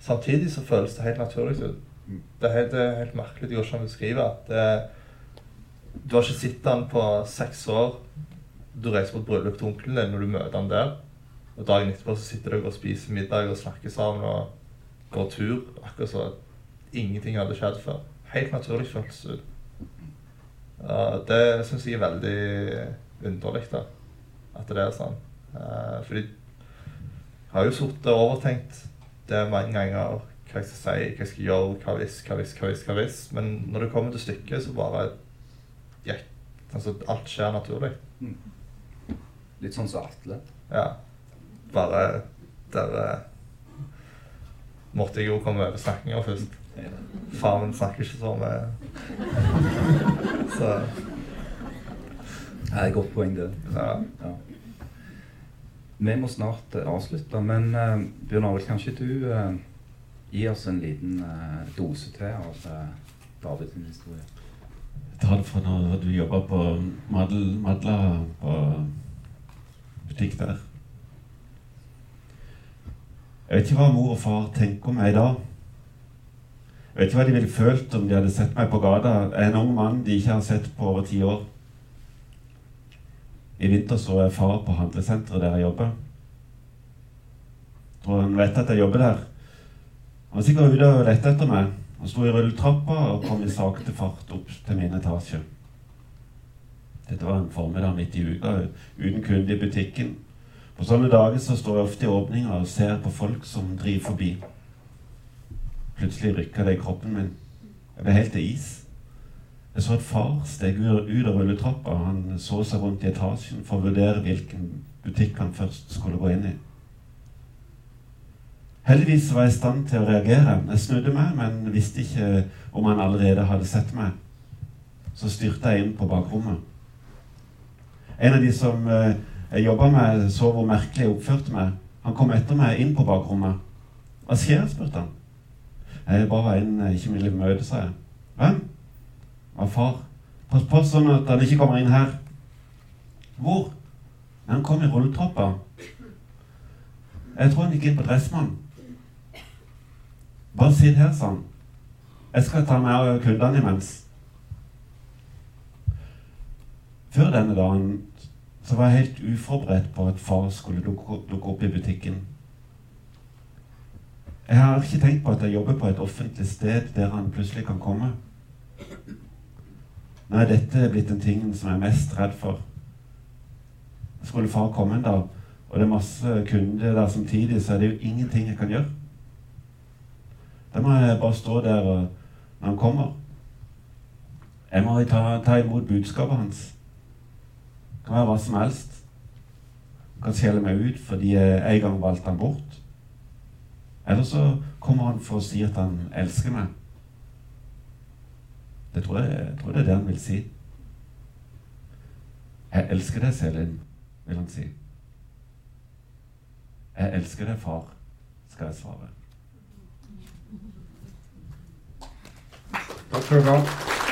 [SPEAKER 4] samtidig så føles det helt naturlig ut. Det er helt, det er helt merkelig, det går ikke an å beskrive. Det, du har ikke sett han på seks år. Du reiser på et bryllup til onkelen din når du møter han der. Og dagen etterpå så sitter dere og spiser middag og snakker sammen og går tur. Akkurat som at ingenting hadde skjedd før. Helt naturlig føltes det ut. Uh, det syns jeg er veldig underlig, da. At det er sånn. Uh, fordi jeg har jo sittet og overtenkt det mange ganger. Hva jeg skal si, hva jeg skal gjøre, hva hvis, hva hvis, hva hvis. hva hvis. Men når det kommer til stykket, så bare gikk Altså, alt skjer naturlig.
[SPEAKER 3] Litt sånn som Atle.
[SPEAKER 4] Ja. Bare Der eh, måtte jeg jo komme over snakkinga først. Faren min snakker ikke så med Så
[SPEAKER 3] Det er et godt poeng, det.
[SPEAKER 4] ja.
[SPEAKER 3] Ja. Vi må snart eh, avslutte, men uh, Bjørn Arild, kan ikke du uh, gi oss en liten uh, dose til av uh, Davids historie?
[SPEAKER 2] Jeg tar det fra når du jobba på Madla på butikk der. Jeg vet ikke hva mor og far tenker om meg i dag. Jeg vet ikke hva de ville følt om de hadde sett meg på gata. En ung mann de ikke har sett på over ti år. I vinter så jeg far på handlesenteret der jeg jobber. Tror han vet at jeg jobber der. Han var sikkert ute og lette etter meg. Han sto i rulletrappa og kom i sakte fart opp til min etasje. Dette var en formiddag midt i uka uten kunde i butikken. På sånne dager så står jeg ofte i åpninga og ser på folk som driver forbi. Plutselig rykka det i kroppen min. Jeg ble helt til is. Jeg så at far steg ut av rulletrappa. Han så seg rundt i etasjen for å vurdere hvilken butikk han først skulle gå inn i. Heldigvis var jeg i stand til å reagere. Jeg snudde meg, men visste ikke om han allerede hadde sett meg. Så styrte jeg inn på bakrommet. En av de som eh, jeg jobba med, så hvor merkelig jeg oppførte meg. Han kom etter meg inn på bakrommet. Hva skjer? spurte han. Jeg bare var en jeg ikke ville møte, sa jeg. Hvem? 'Var far. Pass på sånn at han ikke kommer inn her. Hvor? Han kom i rulletroppa. Jeg tror han gikk inn på Dressmann. Bare sitt her, sa han. Jeg skal ta med av kundene imens. Før denne dagen så var jeg helt uforberedt på at far skulle dukke, dukke opp i butikken. Jeg har ikke tenkt på at jeg jobber på et offentlig sted der han plutselig kan komme. Nå er dette blitt den tingen som jeg er mest redd for. Skulle far komme en dag, og det er masse kunder der samtidig, så er det jo ingenting jeg kan gjøre. Da må jeg bare stå der når han kommer. Jeg må ta, ta imot budskapet hans. Det kan være hva som helst. Han kan skjelle meg ut fordi jeg en gang valgte han bort. Eller så kommer han for å si at han elsker meg. Det tror jeg, jeg tror det er det han vil si. Jeg elsker deg, Selin, vil han si. Jeg elsker deg, far, skal jeg svare.
[SPEAKER 3] Takk skal du ha.